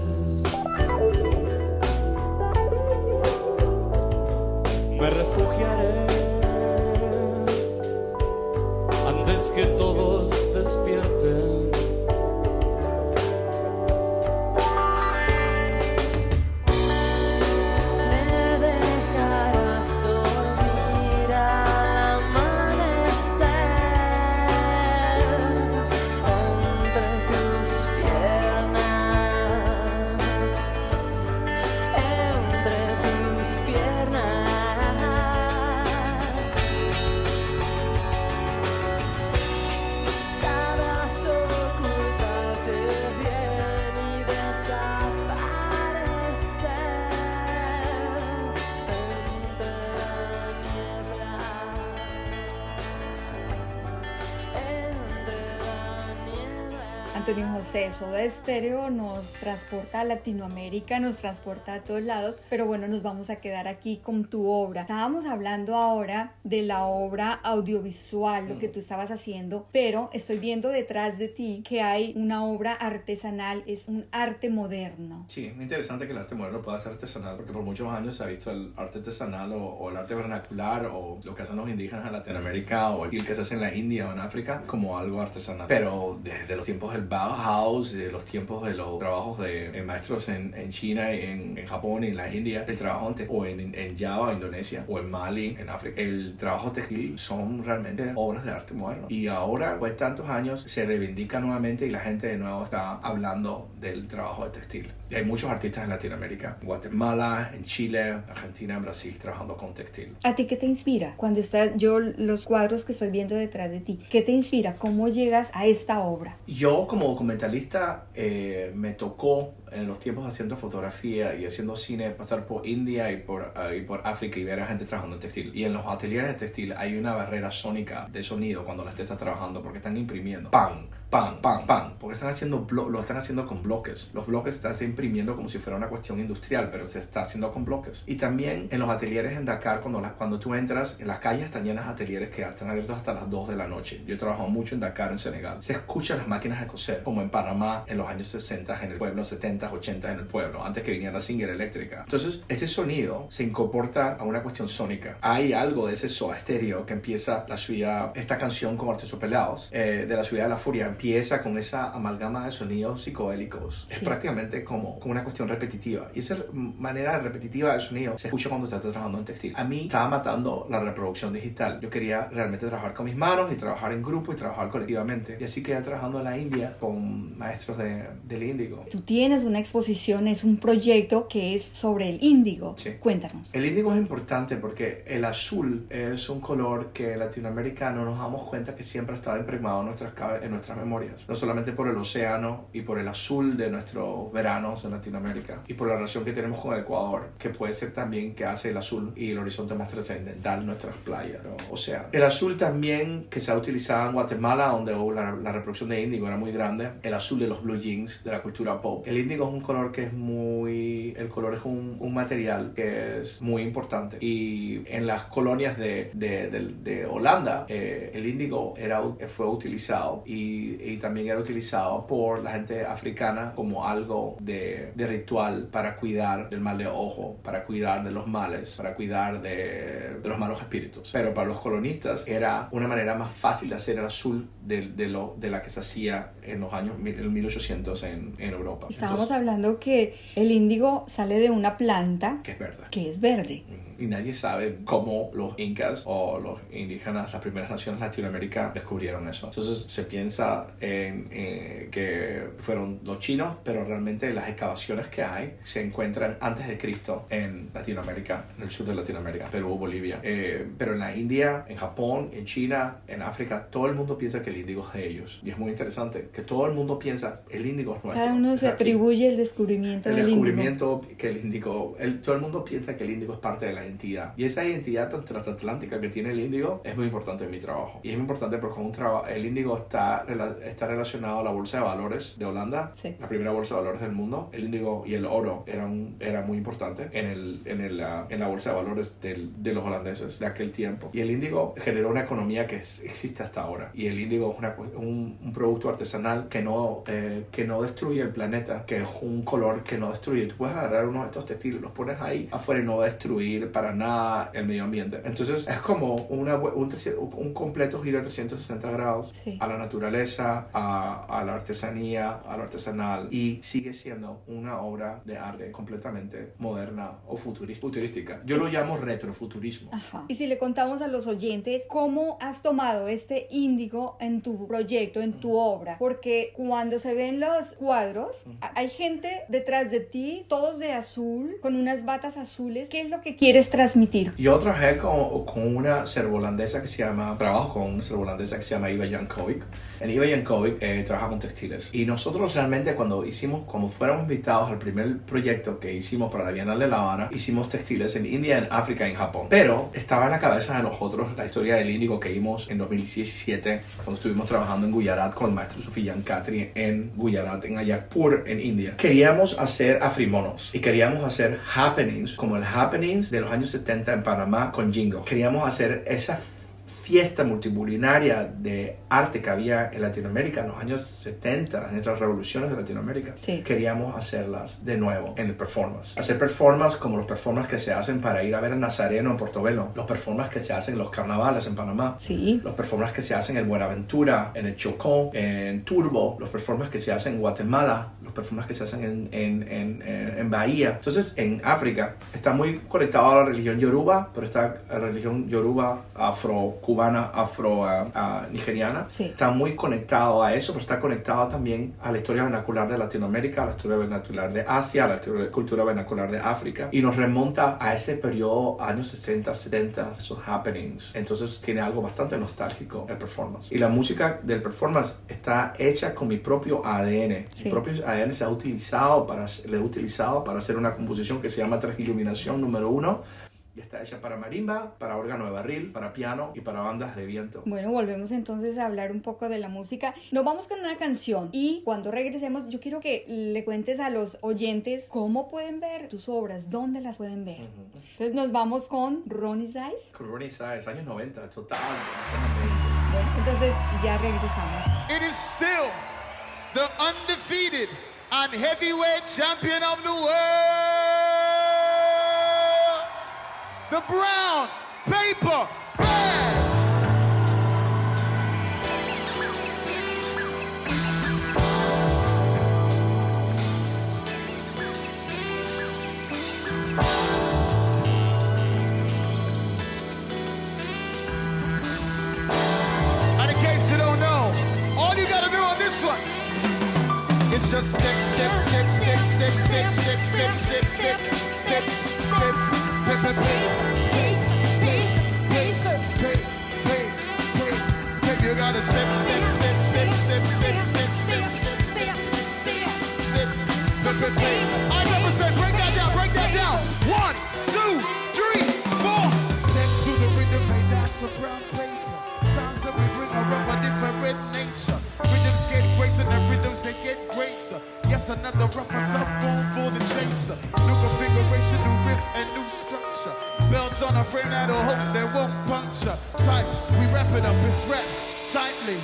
Soda Estéreo nos transporta a Latinoamérica, nos transporta a todos lados, pero bueno, nos vamos a quedar aquí con tu obra. Estábamos hablando ahora de la obra audiovisual, lo que tú estabas haciendo, pero estoy viendo detrás de ti que hay una obra artesanal, es un arte moderno. Sí, es muy interesante que el arte moderno pueda ser artesanal, porque por muchos años se ha visto el arte artesanal o, o el arte vernacular o lo que hacen los indígenas en Latinoamérica o el que se hace en la India o en África como algo artesanal. Pero desde los tiempos del Bauhaus, de los tiempos de los trabajos de, de maestros en, en China, en, en Japón y en la India, el trabajo en, o en, en Java, Indonesia, o en Mali, en África, el trabajo textil son realmente obras de arte moderno. Y ahora, pues tantos años, se reivindica nuevamente y la gente de nuevo está hablando del trabajo de textil. Y hay muchos artistas en Latinoamérica, en Guatemala, en Chile, Argentina, en Brasil, trabajando con textil. ¿A ti qué te inspira? Cuando estás, yo los cuadros que estoy viendo detrás de ti, ¿qué te inspira? ¿Cómo llegas a esta obra? Yo como documentalista eh, me tocó en los tiempos haciendo fotografía y haciendo cine pasar por India y por, uh, y por África y ver a gente trabajando en textil. Y en los ateliers de textil hay una barrera sónica de sonido cuando la gente está trabajando porque están imprimiendo. ¡Pam! ¡Pam! ¡Pam! ¡Pam! Porque están haciendo lo están haciendo con bloques. Los bloques están imprimiendo como si fuera una cuestión industrial, pero se está haciendo con bloques. Y también en los ateliers en Dakar, cuando, la, cuando tú entras, en las calles están llenas de ateliers que están abiertos hasta las 2 de la noche. Yo he trabajado mucho en Dakar, en Senegal. Se escuchan las máquinas de coser, como en Panamá en los años 60, en el pueblo 70, 80 en el pueblo, antes que viniera la Singer eléctrica. Entonces, ese sonido se incorpora a una cuestión sónica. Hay algo de ese soa estéreo que empieza la suya, esta canción con Artesopelados, eh, de la ciudad de la furia, empieza con esa amalgama de sonidos psicodélicos. Sí. Es prácticamente como, como una cuestión repetitiva. Y esa manera repetitiva del sonido se escucha cuando estás trabajando en textil. A mí estaba matando la reproducción digital. Yo quería realmente trabajar con mis manos y trabajar en grupo y trabajar colectivamente. Y así quedé trabajando en la India con maestros de, del índigo. Tú tienes una exposición, es un proyecto que es sobre el índigo. Sí. Cuéntanos. El índigo es importante porque el azul es un color que en Latinoamérica no nos damos cuenta que siempre ha estado impregnado en nuestras, en nuestras memorias. No solamente por el océano y por el azul de nuestros veranos en Latinoamérica y por la relación que tenemos con el Ecuador, que puede ser también que hace el azul y el horizonte más trascendental nuestras playas o sea El azul también que se ha utilizado en Guatemala, donde la, la reproducción de índigo era muy grande, el azul de los blue jeans de la cultura pop. El índigo es un color que es muy... El color es un, un material que es muy importante y en las colonias de, de, de, de Holanda eh, el índigo era, fue utilizado y, y también era utilizado por la gente africana como algo de, ritual para cuidar del mal de ojo, para cuidar de los males, para cuidar de, los malos espíritus. Pero para los colonistas era una manera más fácil de hacer el azul de lo, de la que se hacía en los años en 1800 en, en Europa. Estábamos Hablando que el índigo sale de una planta que es verde. Que es verde. Y nadie sabe cómo los incas o los indígenas, las primeras naciones de Latinoamérica descubrieron eso. Entonces se piensa en, eh, que fueron los chinos, pero realmente las excavaciones que hay se encuentran antes de Cristo en Latinoamérica, en el sur de Latinoamérica, Perú, Bolivia. Eh, pero en la India, en Japón, en China, en África, todo el mundo piensa que el índigo es de ellos. Y es muy interesante que todo el mundo piensa el índigo es nuestro. Cada uno se atribuye el descubrimiento el del descubrimiento índigo. que el índigo, el, todo el mundo piensa que el índigo es parte de la identidad. Y esa identidad transatlántica que tiene el índigo es muy importante en mi trabajo. Y es muy importante porque un el índigo está, está relacionado a la bolsa de valores de Holanda, sí. la primera bolsa de valores del mundo. El índigo y el oro eran era muy importante en, el, en, el, uh, en la bolsa de valores del, de los holandeses de aquel tiempo. Y el índigo generó una economía que es, existe hasta ahora. Y el índigo es una, un, un, producto artesanal que no, eh, que no destruye el planeta, que es un color que no destruye. Tú puedes agarrar uno de estos textiles, los pones ahí afuera y no va a destruir para nada el medio ambiente. Entonces es como una, un, un completo giro de 360 grados sí. a la naturaleza, a, a, la artesanía, a lo artesanal y sigue siendo una obra de arte completamente moderna o futurística. Yo lo llamo retrofuturismo. Ajá. Y si le contamos a los oyentes cómo has tomado este índigo en tu proyecto, en tu obra, porque cuando se ven los cuadros, hay gente detrás de ti, todos de azul, con unas batas azules. ¿Qué es lo que quieres transmitir? Yo trabajé con, con una serbo-holandesa que se llama, trabajo con una serbo-holandesa que se llama Iva Jankovic. En Iva Jankovic eh, trabaja con textiles. Y nosotros realmente cuando hicimos, como fuéramos invitados al primer proyecto que hicimos para la Bienal de La Habana, hicimos textiles en India, en África y en Japón. Pero estaba en la cabeza de nosotros la historia del índigo que vimos en 2017 cuando estuvimos trabajando en Gujarat con el maestro Sufiyan Khatri en Gujarat, en Ayakpur, en India. Queríamos hacer afrimonos y queríamos hacer happenings como el happenings de los años 70 en Panamá con Jingo. Queríamos hacer esa fiesta multitudinaria de arte que había en Latinoamérica en los años 70, en estas revoluciones de Latinoamérica, Sí. queríamos hacerlas de nuevo en el performance. Hacer performance como los performances que se hacen para ir a ver a Nazareno en Portobelo, los performances que se hacen en los carnavales en Panamá, Sí. los performances que se hacen en Buenaventura, en el Chocó, en Turbo, los performances que se hacen en Guatemala, los performances que se hacen en, en, en, en- en Bahía. Entonces, en África está muy conectado a la religión yoruba, pero está la religión yoruba afro-cubana, afro-nigeriana. Sí. Está muy conectado a eso, pero está conectado también a la historia vernacular de Latinoamérica, a la historia vernacular de Asia, a la cultura vernacular de África. Y nos remonta a ese periodo, años 60, 70, esos happenings. Entonces tiene algo bastante nostálgico el performance. Y la música del performance está hecha con mi propio ADN. Sí. Mi propio ADN se ha utilizado para, le he utilizado para hacer una composición que se llama Transiluminación número uno. Y está hecha para marimba, para órgano de barril, para piano y para bandas de viento. Bueno, volvemos entonces a hablar un poco de la música. Nos vamos con una canción y cuando regresemos yo quiero que le cuentes a los oyentes cómo pueden ver tus obras, dónde las pueden ver. Entonces nos vamos con Ronnie Size. Ronnie Size, años 90, total. Bueno, entonces ya regresamos. It is still the undefeated and heavyweight champion of the world, the brown paper bag. Greater. Another and tough form for the chaser. New configuration, new riff and new structure. Belts on a frame that'll hope they won't puncture. Tight, we wrap it up, it's wrapped tightly.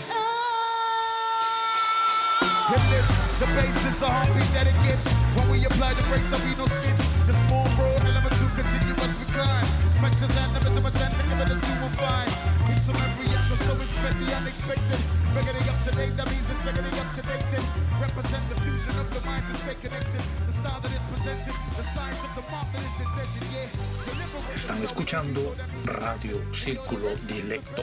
Hip lips, the bass is the heartbeat that it gives. When we apply the brakes, there'll be no skids. Just more raw elements to continuous recline. Mentions animism, ascending, giving us you will find. It's from every angle, so expect the unexpected. Regularly up to date, that means it's regularly up to date. Represent the fusion of the minds that stay connected. The style that is presented, the science of the mark that is intended, yeah. Están escuchando Radio Círculo Dilecto.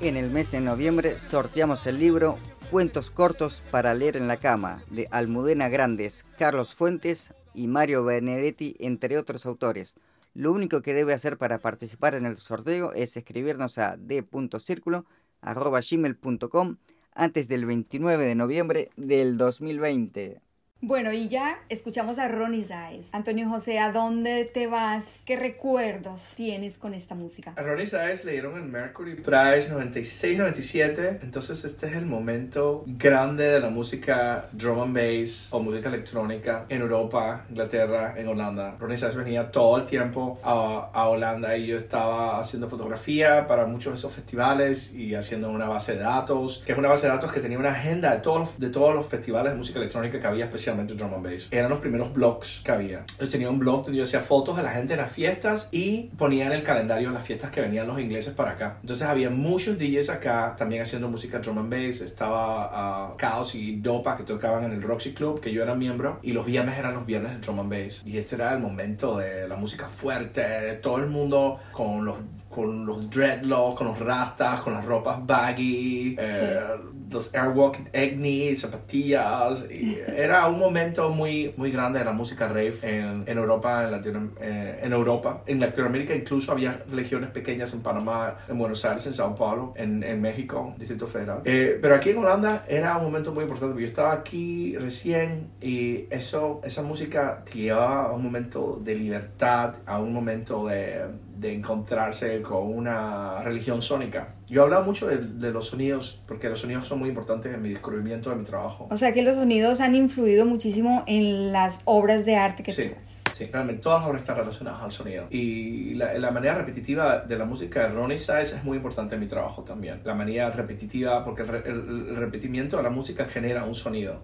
En el mes de noviembre sorteamos el libro Cuentos cortos para leer en la cama de Almudena Grandes, Carlos Fuentes y Mario Benedetti, entre otros autores. Lo único que debe hacer para participar en el sorteo es escribirnos a d.circulo.gmail.com antes del 29 de noviembre del 2020. Bueno, y ya escuchamos a Ronnie Size. Antonio José, ¿a dónde te vas? ¿Qué recuerdos tienes con esta música? A Ronnie Size le dieron el Mercury Prize 96-97, entonces este es el momento grande de la música drum and bass o música electrónica en Europa, Inglaterra, en Holanda. Ronnie Size venía todo el tiempo a, a Holanda y yo estaba haciendo fotografía para muchos de esos festivales y haciendo una base de datos, que es una base de datos que tenía una agenda de todos de todos los festivales de música electrónica que había, especialmente drum and bass. Eran los primeros blogs que había. Yo tenía un blog donde yo hacía fotos de la gente en las fiestas y ponía en el calendario las fiestas que venían los ingleses para acá. Entonces había muchos DJs acá también haciendo música drum and bass. Estaba Chaos y Dopa que tocaban en el Roxy Club, que yo era miembro. Y los viernes eran los viernes de drum and bass. Y ese era el momento de la música fuerte, de todo el mundo con los con los dreadlocks, con los rastas, con las ropas baggy, eh, los Airwalk Agni, zapatillas. Y era un momento muy, muy grande de la música rave en, en Europa, en, Latino- eh, en Europa. En Latinoamérica incluso había regiones pequeñas en Panamá, en Buenos Aires, en Sao Paulo, en, en México, Distrito Federal. Eh, pero aquí en Holanda era un momento muy importante porque yo estaba aquí recién y eso, esa música te llevaba a un momento de libertad, a un momento de, de encontrarse con una religión sónica. Yo he hablado mucho de, de los sonidos porque los sonidos son muy importantes en mi descubrimiento de mi trabajo. O sea que los sonidos han influido muchísimo en las obras de arte que Sí, tú sí, realmente todas las obras están relacionadas al sonido. Y la, la manera repetitiva de la música de Ronnie Size es muy importante en mi trabajo también. La manera repetitiva, porque el, el- el repetimiento de la música genera un sonido.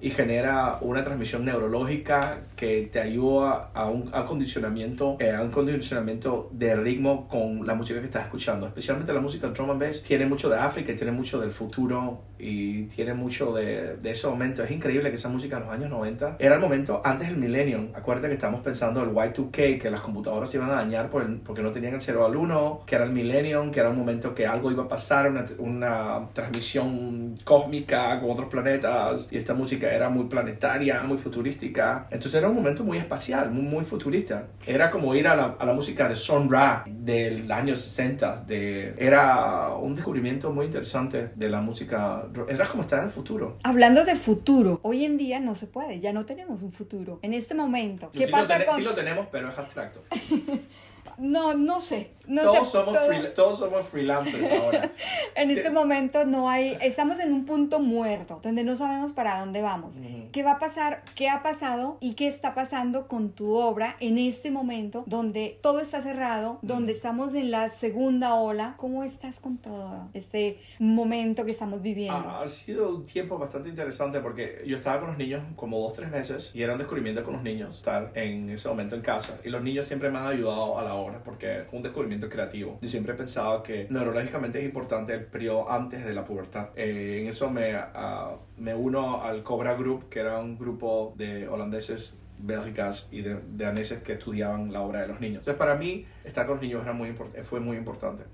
Y genera una transmisión neurológica que te ayuda a un acondicionamiento, eh, a un condicionamiento de ritmo con la música que estás escuchando. Especialmente la música drum and bass tiene mucho de África, tiene mucho del futuro y tiene mucho de, de ese momento. Es increíble que esa música en los años 90 era el momento antes del millennium. Acuérdate que estamos pensando el Y2K, que las computadoras se iban a dañar por el- porque no tenían el 0 al 1, que era el millennium, que era un momento que algo iba a pasar, una, una transmisión cósmica con otros planetas y esta música era muy planetaria, muy futurística. Entonces era un momento muy espacial, muy, muy futurista. Era como ir a la, a la música de Son Ra del año 60. De, era un descubrimiento muy interesante de la música. Era como estar en el futuro. Hablando de futuro, hoy en día no se puede, ya no tenemos un futuro. En este momento, ¿qué sí, pasa lo con...? sí lo tenemos, pero es abstracto. No, no sé. No todos, sé, somos todo- todos somos freelancers ahora. En este momento no hay, estamos en un punto muerto, donde no sabemos para dónde vamos. ¿Qué va a pasar? ¿Qué ha pasado? ¿Y qué está pasando con tu obra en este momento, donde todo está cerrado, donde estamos en la segunda ola? ¿Cómo estás con todo este momento que estamos viviendo? Ha, ha sido un tiempo bastante interesante porque yo estaba con los niños como dos, tres meses y era un descubrimiento con los niños estar en ese momento en casa. Y los niños siempre me han ayudado a la obra porque fue un descubrimiento creativo. Yo siempre he pensado que neurológicamente es importante el periodo antes de la pubertad. Eh, en eso me, ah, me uno al Cobra Group, que era un grupo de holandeses bélgicas y de, de daneses que estudiaban la obra de los niños. Entonces para mí estar con los niños era muy fue muy importante.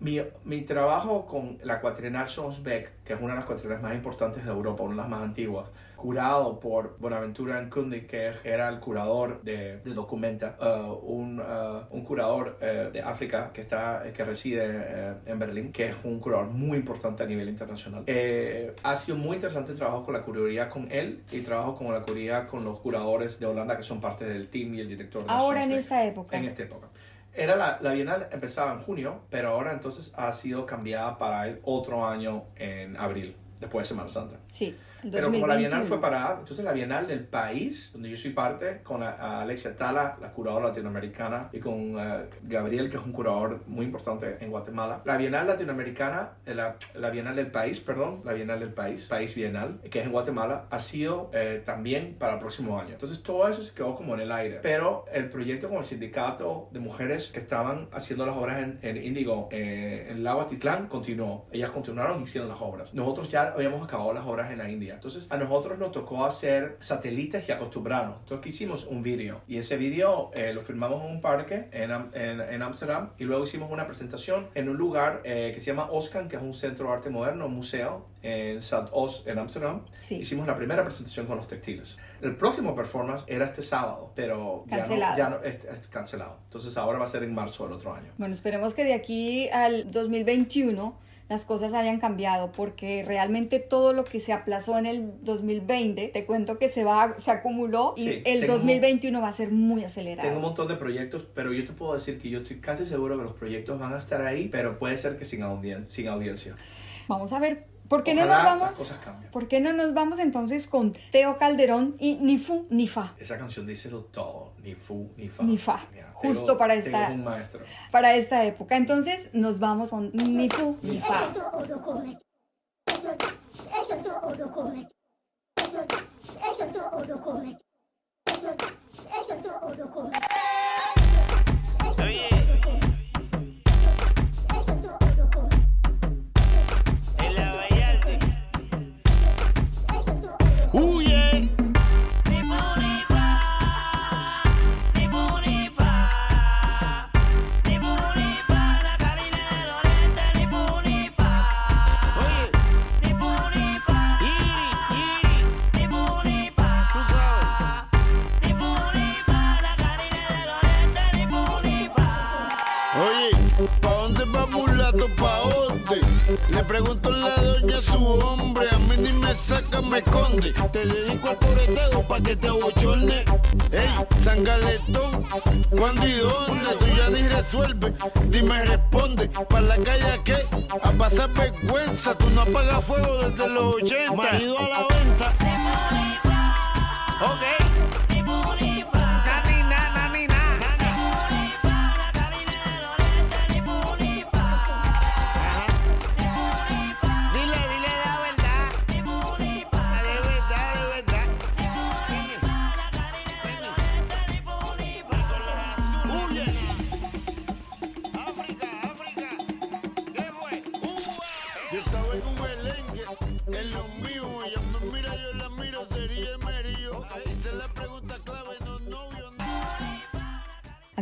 Mi, mi trabajo con la cuatrienal Sonsbeck, que es una de las cuatrienales más importantes de Europa, una de las más antiguas, curado por Bonaventura Nkundi, que era el curador de, de Documenta, uh, un, uh, un curador uh, de África que, está, que reside en Berlín, que es un curador muy importante a nivel internacional. Eh, ha sido muy interesante el trabajo con la curaduría con él y trabajo con la curaduría con los curadores de Holanda que son parte del team y el director de Ahora en esta época. En esta época. Era la, la Bienal empezaba en junio, pero ahora entonces ha sido cambiada para el otro año en abril, después de Semana Santa. Sí. Pero como la Bienal 2021. fue parada, entonces la Bienal del país, donde yo soy parte, con a- a Alexia Tala, la curadora latinoamericana, y con eh, Gabriel, que es un curador muy importante en Guatemala. La Bienal latinoamericana, eh, la, la Bienal del país, perdón, la Bienal del país, país Bienal, que es en Guatemala, ha sido eh, también para el próximo año. Entonces todo eso se quedó como en el aire. Pero el proyecto con el sindicato de mujeres que estaban haciendo las obras en, en Índigo, eh, en lago Atitlán, continuó. Ellas continuaron y hicieron las obras. Nosotros ya habíamos acabado las obras en la India. Entonces a nosotros nos tocó hacer satélites y acostumbrarnos. Entonces hicimos un vídeo. Y ese vídeo eh, lo filmamos en un parque en Am- en en Ámsterdam. y luego hicimos una presentación en un lugar eh, que se llama Oscan, que es un centro de arte moderno, un museo en Zuidos en Ámsterdam. Sí. Hicimos la primera presentación con los textiles. El próximo performance era este sábado, pero ya no, Cancelado. ya no es, es cancelado. Entonces ahora va a ser en marzo del otro año. Bueno, esperemos que de aquí al 2021 las cosas hayan cambiado porque realmente todo lo que se aplazó en el 2020, te cuento que se va se acumuló y Sí, el tengo- 2021 va a ser muy Tengo un acelerado. montón de proyectos, pero yo te puedo decir que yo estoy casi seguro que los proyectos van a estar ahí, pero puede ser que sin, audien- sin audiencia. Vamos a ver, ¿por qué no nos vamos? ¿Por qué no nos vamos entonces con Teo Calderón y ni fu ni fa? Esa canción dice todo, ni fu, ni fa. Ni fa. Mira, Justo para esta un maestro. para esta época. Entonces nos vamos con ni fu ni fa. Le pregunto a la doña su hombre, a mí ni me saca, me esconde. Te dedico al pobreteo pa' que te abochorne. Ey, sangaletón, ¿cuándo y dónde? Tú ya ni resuelve, dime responde. ¿Pa' la calle qué? A pasar vergüenza, tú no apagas fuego desde los 80. Marido a la venta. Ok.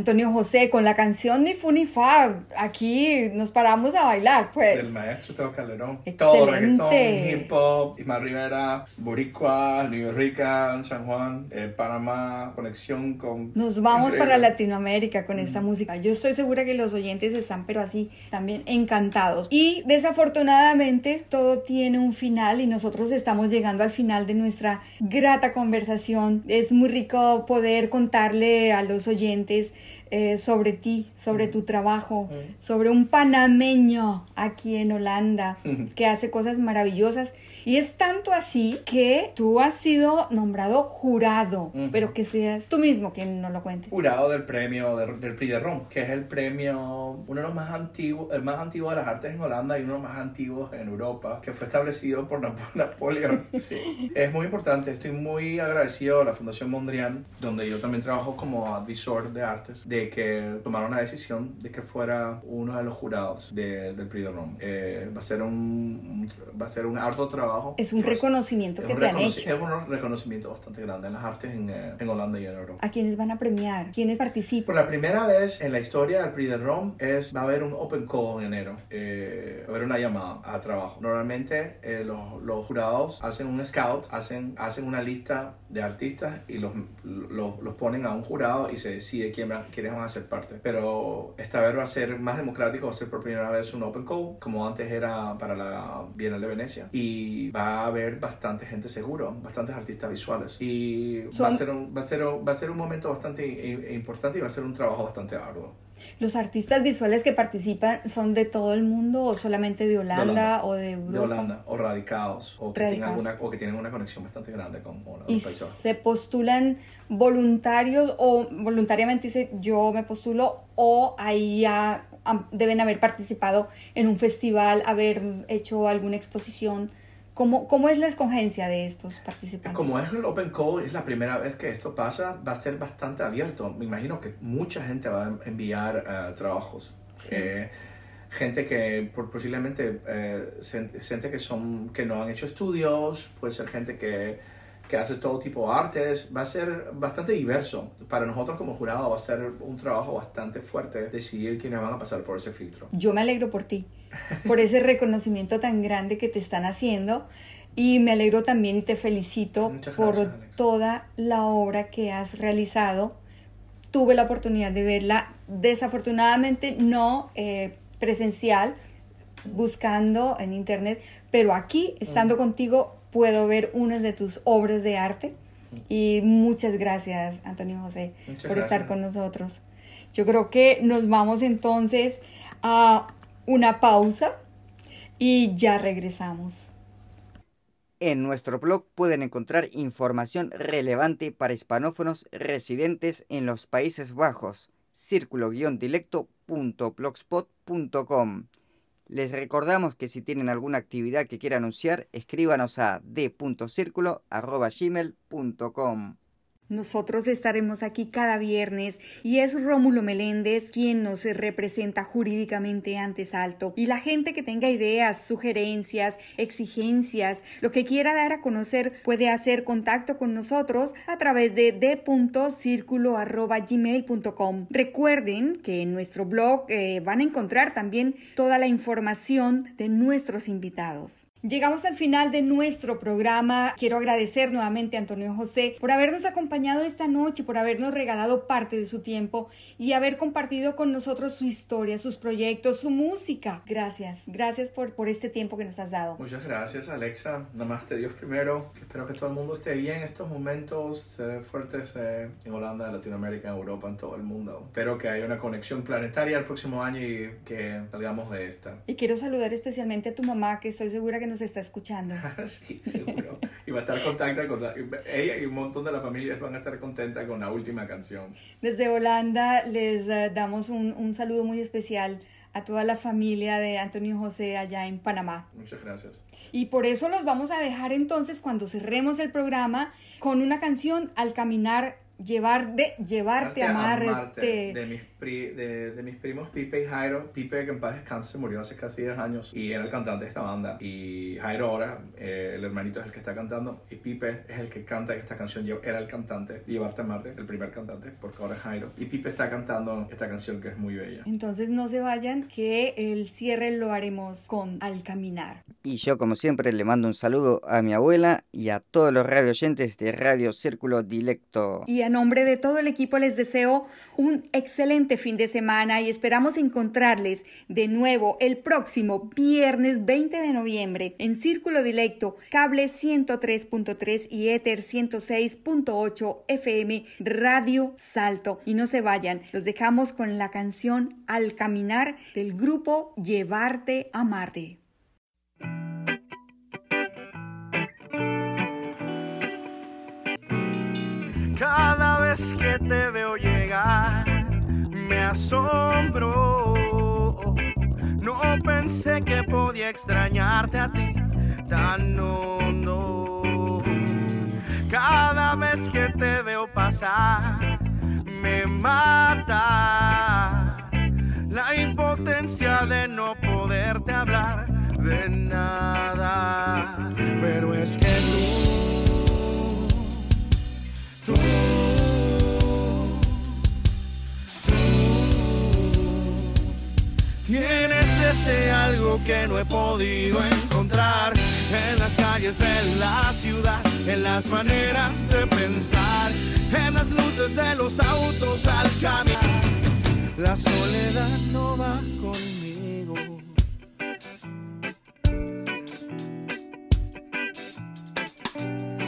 Antonio José, con la canción Ni Fu Ni Fa, aquí nos paramos a bailar, pues. Del maestro Teo Calderón. Todo reggaetón, Excelente. hip hop, Ismael Rivera, Boricua, New Rica, San Juan, eh, Panamá, conexión con... Nos vamos para Latinoamérica con esta música. Yo estoy segura que los oyentes están, pero así, también encantados. Y desafortunadamente todo tiene un final y nosotros estamos llegando al final de nuestra grata conversación. Es muy rico poder contarle a los oyentes eh, sobre ti, sobre tu trabajo, sobre un panameño aquí en Holanda que hace cosas maravillosas. Y es tanto así que tú has sido nombrado jurado, pero que seas tú mismo quien nos lo cuente. Jurado del premio de- del Prix de Rome, que es el premio, uno de los más antiguos, el más antiguo de las artes en Holanda y uno de los más antiguos en Europa, que fue establecido por Napo- Napoleón. es muy importante, estoy muy agradecido a la Fundación Mondrian, donde yo también trabajo como advisor de artes, de que tomaron la decisión de que fuera uno de los jurados de- del Prix de Rome. Eh, va a ser un, va a ser un arduo trabajo. Es un reconocimiento es que un te han hecho. Es un reconocimiento bastante grande en las artes en, eh, en Holanda y en Europa. ¿A quiénes van a premiar? ¿Quiénes Por participan? la primera vez en la historia del Prix de Rome es, va a haber un open call en enero, eh, va a haber una llamada a trabajo. Normalmente eh, los, los jurados hacen un scout, hacen, hacen una lista de artistas y los, los, los ponen a un jurado y se decide quién va- a ser parte. Pero esta vez va a ser más democrático, va a ser por primera vez un open call, como antes era para la Bienal de Venecia. Y va a haber bastante gente seguro, bastantes artistas visuales. Y va, a ser un, va, a ser, va a ser un momento bastante importante y va a ser un trabajo bastante arduo. ¿Los artistas visuales que participan son de todo el mundo o solamente de Holanda, Holanda. o de Europa? De Holanda, o radicados, o que, tienen alguna, o que tienen una conexión bastante grande con Holanda. Y los países Bajos. se postulan voluntarios o voluntariamente dice yo me postulo o ahí ya deben haber participado en un festival, haber hecho alguna exposición. ¿Cómo, cómo es la escogencia de estos participantes? Como es el Open Call, es la primera vez que esto pasa, va a ser bastante abierto. Me imagino que mucha gente va a enviar eh, trabajos. Eh, gente que por, posiblemente, eh, gente que, son, que no han hecho estudios, puede ser gente que, que hace todo tipo de artes. Va a ser bastante diverso. Para nosotros como jurado va a ser un trabajo bastante fuerte decidir quiénes van a pasar por ese filtro. Yo me alegro por ti, por ese reconocimiento tan grande que te están haciendo y me alegro también y te felicito por Alex. toda la obra que has realizado. Tuve la oportunidad de verla, desafortunadamente no eh, presencial, buscando en internet, pero aquí, estando Mm. contigo, puedo ver una de tus obras de arte. Y muchas gracias, Antonio José, Muchas por estar con nosotros. Yo creo que nos vamos entonces a una pausa y ya regresamos. En nuestro blog pueden encontrar información relevante para hispanófonos residentes en los Países Bajos, círculo-dilecto.blogspot.com. Les recordamos que si tienen alguna actividad que quieran anunciar, escríbanos a d.circulo.gmail.com. Nosotros estaremos aquí cada viernes y es Rómulo Meléndez quien nos representa jurídicamente ante Salto. Y la gente que tenga ideas, sugerencias, exigencias, lo que quiera dar a conocer puede hacer contacto con nosotros a través de d.circulo.gmail.com. Recuerden que en nuestro blog eh, van a encontrar también toda la información de nuestros invitados. Llegamos al final de nuestro programa. Quiero agradecer nuevamente a Antonio José por habernos acompañado esta noche, por habernos regalado parte de su tiempo y haber compartido con nosotros su historia, sus proyectos, su música. Gracias, gracias por, por este tiempo que nos has dado. Muchas gracias, Alexa. Namaste Dios primero. Espero que todo el mundo esté bien en estos momentos eh, fuertes eh, en Holanda, Latinoamérica, en Europa, en todo el mundo. Espero que haya una conexión planetaria el próximo año y que salgamos de esta. Y quiero saludar especialmente a tu mamá, que estoy segura que nos está escuchando. sí, seguro. Y va a estar contenta con ella y un montón de la familia van a estar contentas con la última canción. Desde Holanda les eh, damos un, un saludo muy especial a toda la familia de Antonio José allá en Panamá. Muchas gracias. Y por eso los vamos a dejar entonces cuando cerremos el programa con una canción al caminar llevar de llevarte a amarte. De mis, de, de, mis primos Pipe y Jairo. Pipe, que en paz descanse, se murió hace casi 10 años y era el cantante de esta banda. Y Jairo ahora, eh, el hermanito, es el que está cantando. Y Pipe es el que canta esta canción. Era el cantante Llevarte a Marte, el primer cantante, porque ahora es Jairo. Y Pipe está cantando esta canción que es muy bella. Entonces no se vayan, que el cierre lo haremos con Al Caminar. Y yo, como siempre, le mando un saludo a mi abuela y a todos los radio oyentes de Radio Círculo Directo. Y a nombre de todo el equipo les deseo un excelente fin de semana y esperamos encontrarles de nuevo el próximo viernes 20 de noviembre en Círculo Directo, cable 103.3 y Ether 106.8 FM Radio Salto. Y no se vayan, los dejamos con la canción Al Caminar del grupo Llevarte a Marte. Cada vez que te veo llegar, me asombro. No pensé que podía extrañarte a ti tan hondo. Cada vez que te veo pasar, me mata la impotencia de no poderte hablar de nada. Pero es que tú, tienes ese algo que no he podido encontrar en las calles de la ciudad, en las maneras de pensar, en las luces de los autos al caminar. La soledad no va conmigo